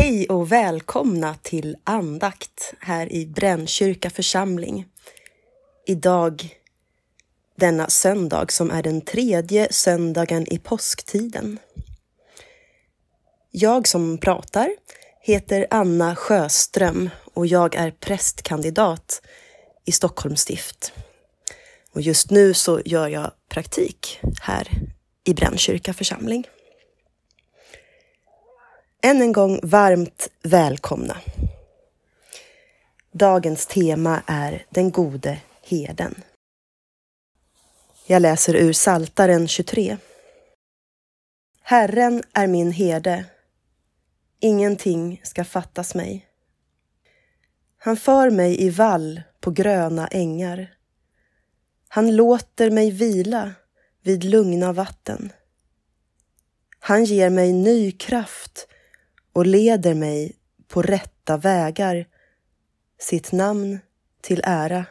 Hej och välkomna till andakt här i Brännkyrka församling. Idag, denna söndag som är den tredje söndagen i påsktiden. Jag som pratar heter Anna Sjöström och jag är prästkandidat i Stockholms stift. Och just nu så gör jag praktik här i Brännkyrka församling. Än en gång varmt välkomna. Dagens tema är Den gode herden. Jag läser ur Saltaren 23. Herren är min herde. Ingenting ska fattas mig. Han för mig i vall på gröna ängar. Han låter mig vila vid lugna vatten. Han ger mig ny kraft och leder mig på rätta vägar, sitt namn till ära.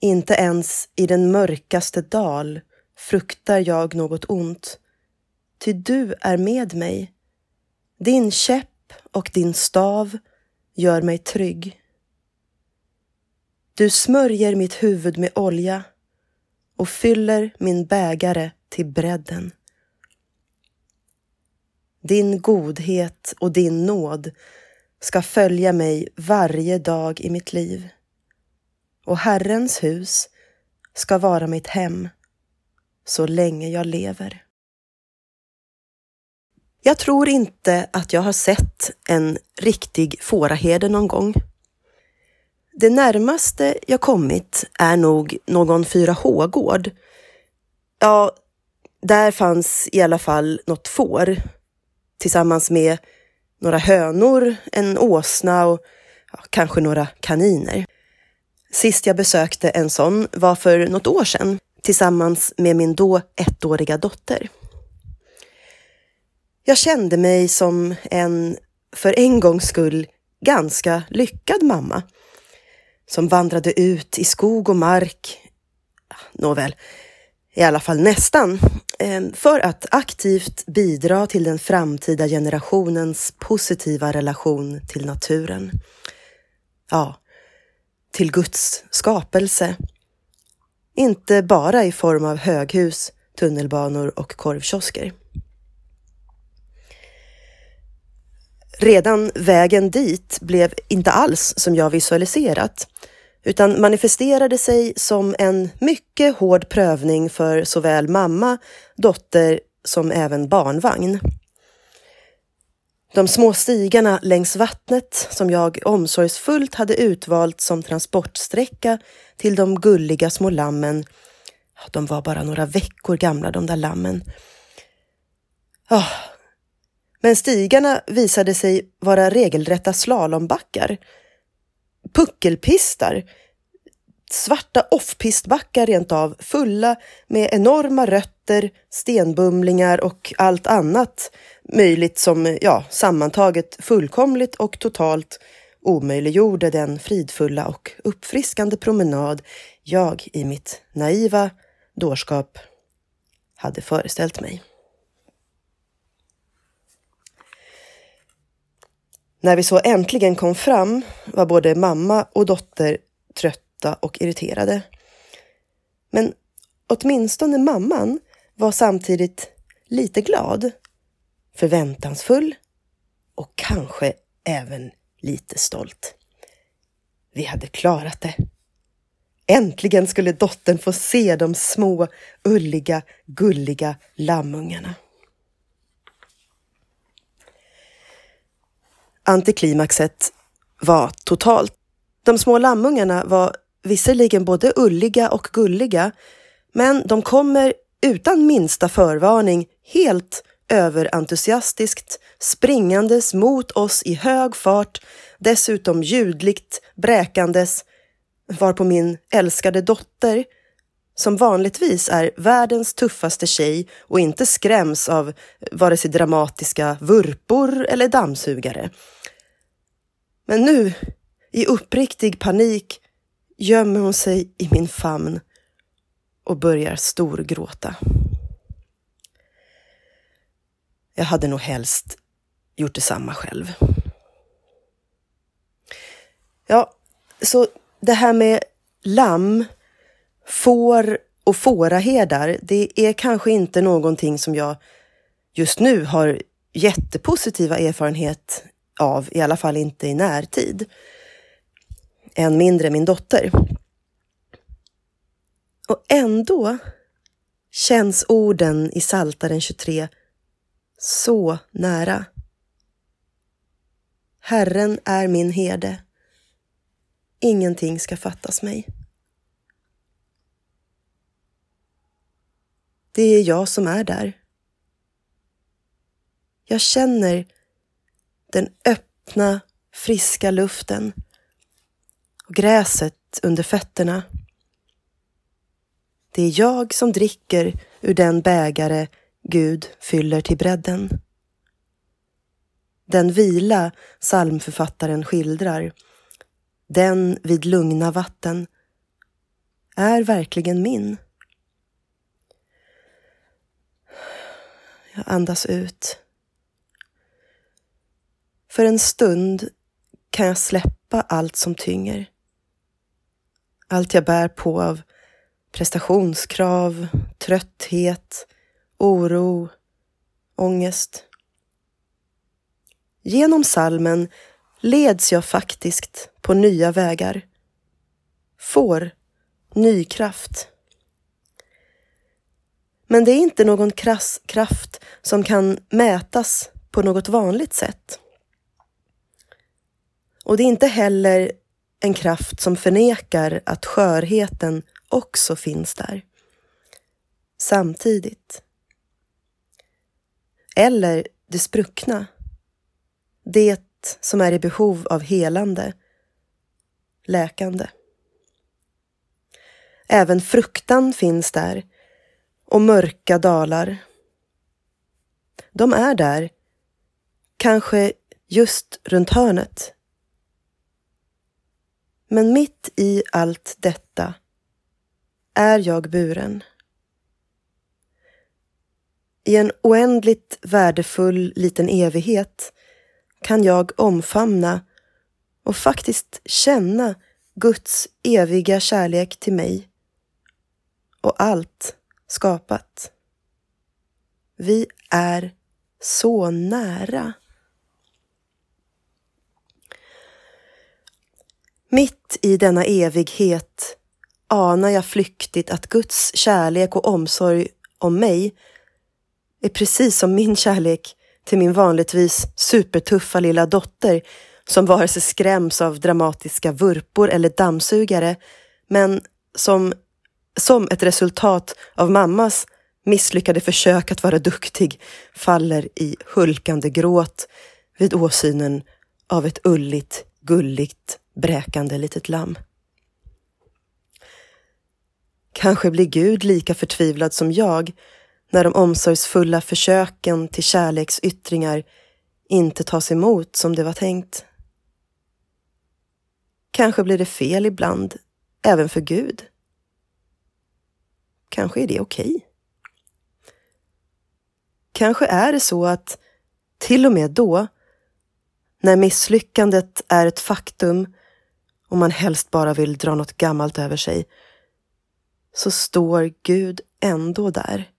Inte ens i den mörkaste dal fruktar jag något ont, ty du är med mig. Din käpp och din stav gör mig trygg. Du smörjer mitt huvud med olja och fyller min bägare till bredden. Din godhet och din nåd ska följa mig varje dag i mitt liv. Och Herrens hus ska vara mitt hem så länge jag lever. Jag tror inte att jag har sett en riktig fåraherde någon gång. Det närmaste jag kommit är nog någon 4H-gård. Ja, där fanns i alla fall något får tillsammans med några hönor, en åsna och ja, kanske några kaniner. Sist jag besökte en sån var för något år sedan tillsammans med min då ettåriga dotter. Jag kände mig som en, för en gångs skull, ganska lyckad mamma som vandrade ut i skog och mark. Nåväl, i alla fall nästan, eh, för att aktivt bidra till den framtida generationens positiva relation till naturen. Ja, till Guds skapelse. Inte bara i form av höghus, tunnelbanor och korvkiosker. Redan vägen dit blev inte alls som jag visualiserat utan manifesterade sig som en mycket hård prövning för såväl mamma, dotter som även barnvagn. De små stigarna längs vattnet som jag omsorgsfullt hade utvalt som transportsträcka till de gulliga små lammen. De var bara några veckor gamla de där lammen. Oh. Men stigarna visade sig vara regelrätta slalombackar puckelpistar, svarta offpistbackar rent av, fulla med enorma rötter, stenbumlingar och allt annat möjligt som ja, sammantaget fullkomligt och totalt omöjliggjorde den fridfulla och uppfriskande promenad jag i mitt naiva dårskap hade föreställt mig. När vi så äntligen kom fram var både mamma och dotter trötta och irriterade. Men åtminstone mamman var samtidigt lite glad, förväntansfull och kanske även lite stolt. Vi hade klarat det. Äntligen skulle dottern få se de små, ulliga, gulliga lammungarna. Antiklimaxet var totalt. De små lammungarna var visserligen både ulliga och gulliga, men de kommer utan minsta förvarning helt överentusiastiskt springandes mot oss i hög fart, dessutom ljudligt bräkandes, varpå min älskade dotter, som vanligtvis är världens tuffaste tjej och inte skräms av vare sig dramatiska vurpor eller dammsugare. Men nu, i uppriktig panik, gömmer hon sig i min famn och börjar storgråta. Jag hade nog helst gjort detsamma själv. Ja, så det här med lamm, får och fåraherdar, det är kanske inte någonting som jag just nu har jättepositiva erfarenhet av, i alla fall inte i närtid. Än mindre min dotter. Och ändå känns orden i Saltaren 23 så nära. Herren är min herde. Ingenting ska fattas mig. Det är jag som är där. Jag känner den öppna, friska luften och gräset under fötterna. Det är jag som dricker ur den bägare Gud fyller till bredden. Den vila psalmförfattaren skildrar, den vid lugna vatten, är verkligen min. Jag andas ut. För en stund kan jag släppa allt som tynger. Allt jag bär på av prestationskrav, trötthet, oro, ångest. Genom salmen leds jag faktiskt på nya vägar. Får ny kraft. Men det är inte någon krass kraft som kan mätas på något vanligt sätt. Och det är inte heller en kraft som förnekar att skörheten också finns där. Samtidigt. Eller det spruckna. Det som är i behov av helande, läkande. Även fruktan finns där och mörka dalar. De är där, kanske just runt hörnet. Men mitt i allt detta är jag buren. I en oändligt värdefull liten evighet kan jag omfamna och faktiskt känna Guds eviga kärlek till mig och allt skapat. Vi är så nära. Mitt i denna evighet anar jag flyktigt att Guds kärlek och omsorg om mig är precis som min kärlek till min vanligtvis supertuffa lilla dotter som vare sig skräms av dramatiska vurpor eller dammsugare, men som, som ett resultat av mammas misslyckade försök att vara duktig faller i hulkande gråt vid åsynen av ett ulligt, gulligt, bräkande litet lamm. Kanske blir Gud lika förtvivlad som jag när de omsorgsfulla försöken till kärleksyttringar inte tas emot som det var tänkt. Kanske blir det fel ibland, även för Gud. Kanske är det okej. Okay. Kanske är det så att till och med då, när misslyckandet är ett faktum och man helst bara vill dra något gammalt över sig, så står Gud ändå där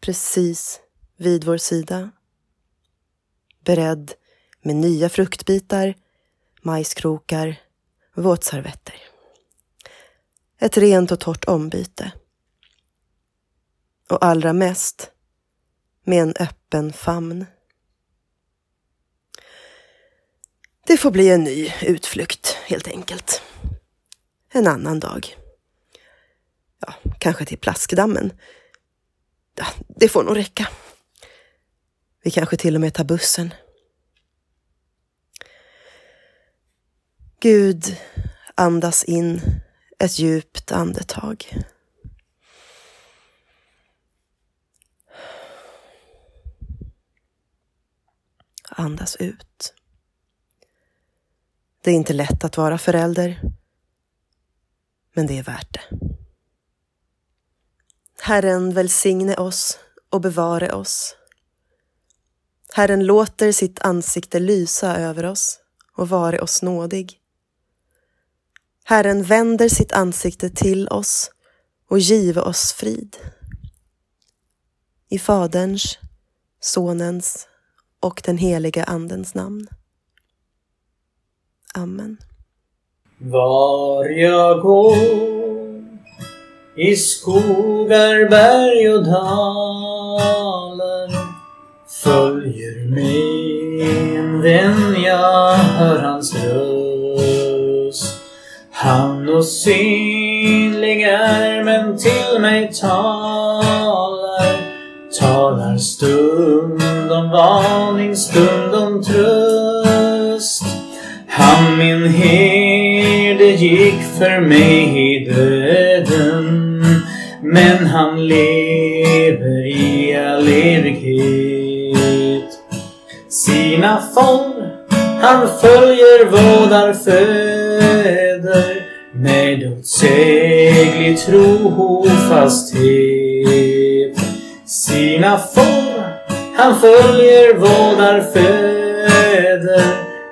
precis vid vår sida. Beredd med nya fruktbitar, majskrokar, våtservetter. Ett rent och torrt ombyte. Och allra mest med en öppen famn. Det får bli en ny utflykt helt enkelt. En annan dag. Ja, kanske till Plaskdammen. Ja, det får nog räcka. Vi kanske till och med tar bussen. Gud andas in ett djupt andetag. Andas ut. Det är inte lätt att vara förälder, men det är värt det. Herren välsigne oss och bevare oss. Herren låter sitt ansikte lysa över oss och vare oss nådig. Herren vänder sitt ansikte till oss och give oss frid. I Faderns, Sonens och den heliga Andens namn. Amen. Var jag går i skogar, berg och dalar följer min en vän, jag hör hans röst. Han osynlig är men till mig talar talar stund varning, om tröst. Han min herde gick för mig i döden men han lever i all evighet. Sina fång, han följer, vårdar, föder med åtsäglig trofasthet. Sina får han följer, vårdar, föder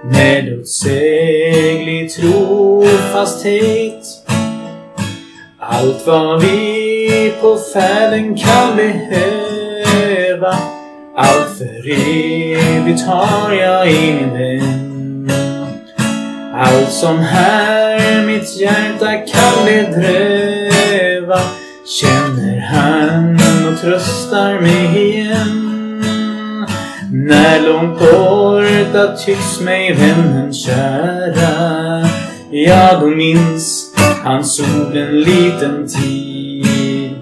med åtsäglig trofasthet. Allt vad vi på färden kan behöva allt för evigt har jag i min vän. Allt som här mitt hjärta kan bedröva känner han och tröstar mig igen. När långt borta tycks mig vännen kära Ja, då minns han en liten tid.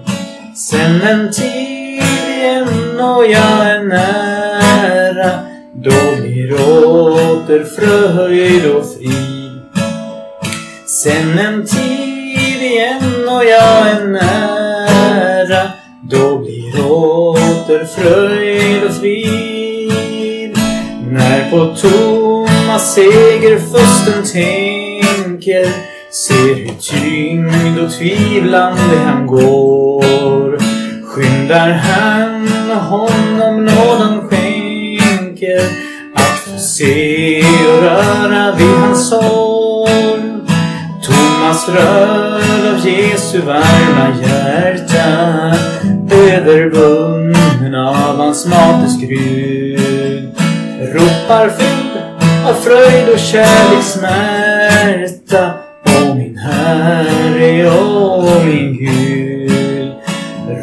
Sen en tid igen och jag är nära Då blir åter fröjd och frid Sen en tid igen och jag är nära Då blir åter fröjd och frid på tomma segerfösten tänker Ser hur tyngd och tvivlande han går. Skyndar han honom nåden skänker Att få se och röra vid hans sorg. Thomas rör av Jesu varma hjärta Övervunnen av hans mateskrud läppar fylld av fröjd och kärlek smärta Åh min Herre, åh min Gud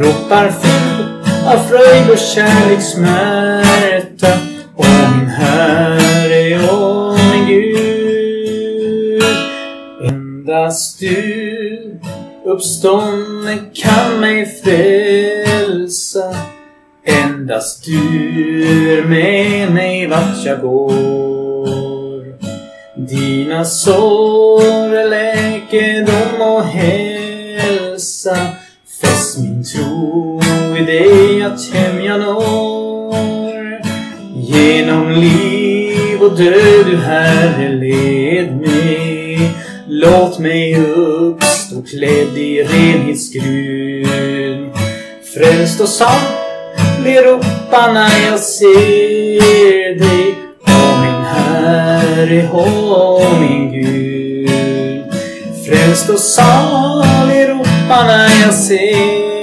Ropar fylld av fröjd och kärlek smärta Åh min Herre, åh min Gud Endast du uppstånden kan mig frälsa. Endast du är med mig vart jag går. Dina sår är läkedom och hälsa. Fäst min tro i dig att hem jag når. Genom liv och död du Herre led mig Låt mig uppstå klädd i renhetsgryn. Frälst och sann blir när jag ser dig. Å min Herre, å min Gud. Frälst och salig roparna jag ser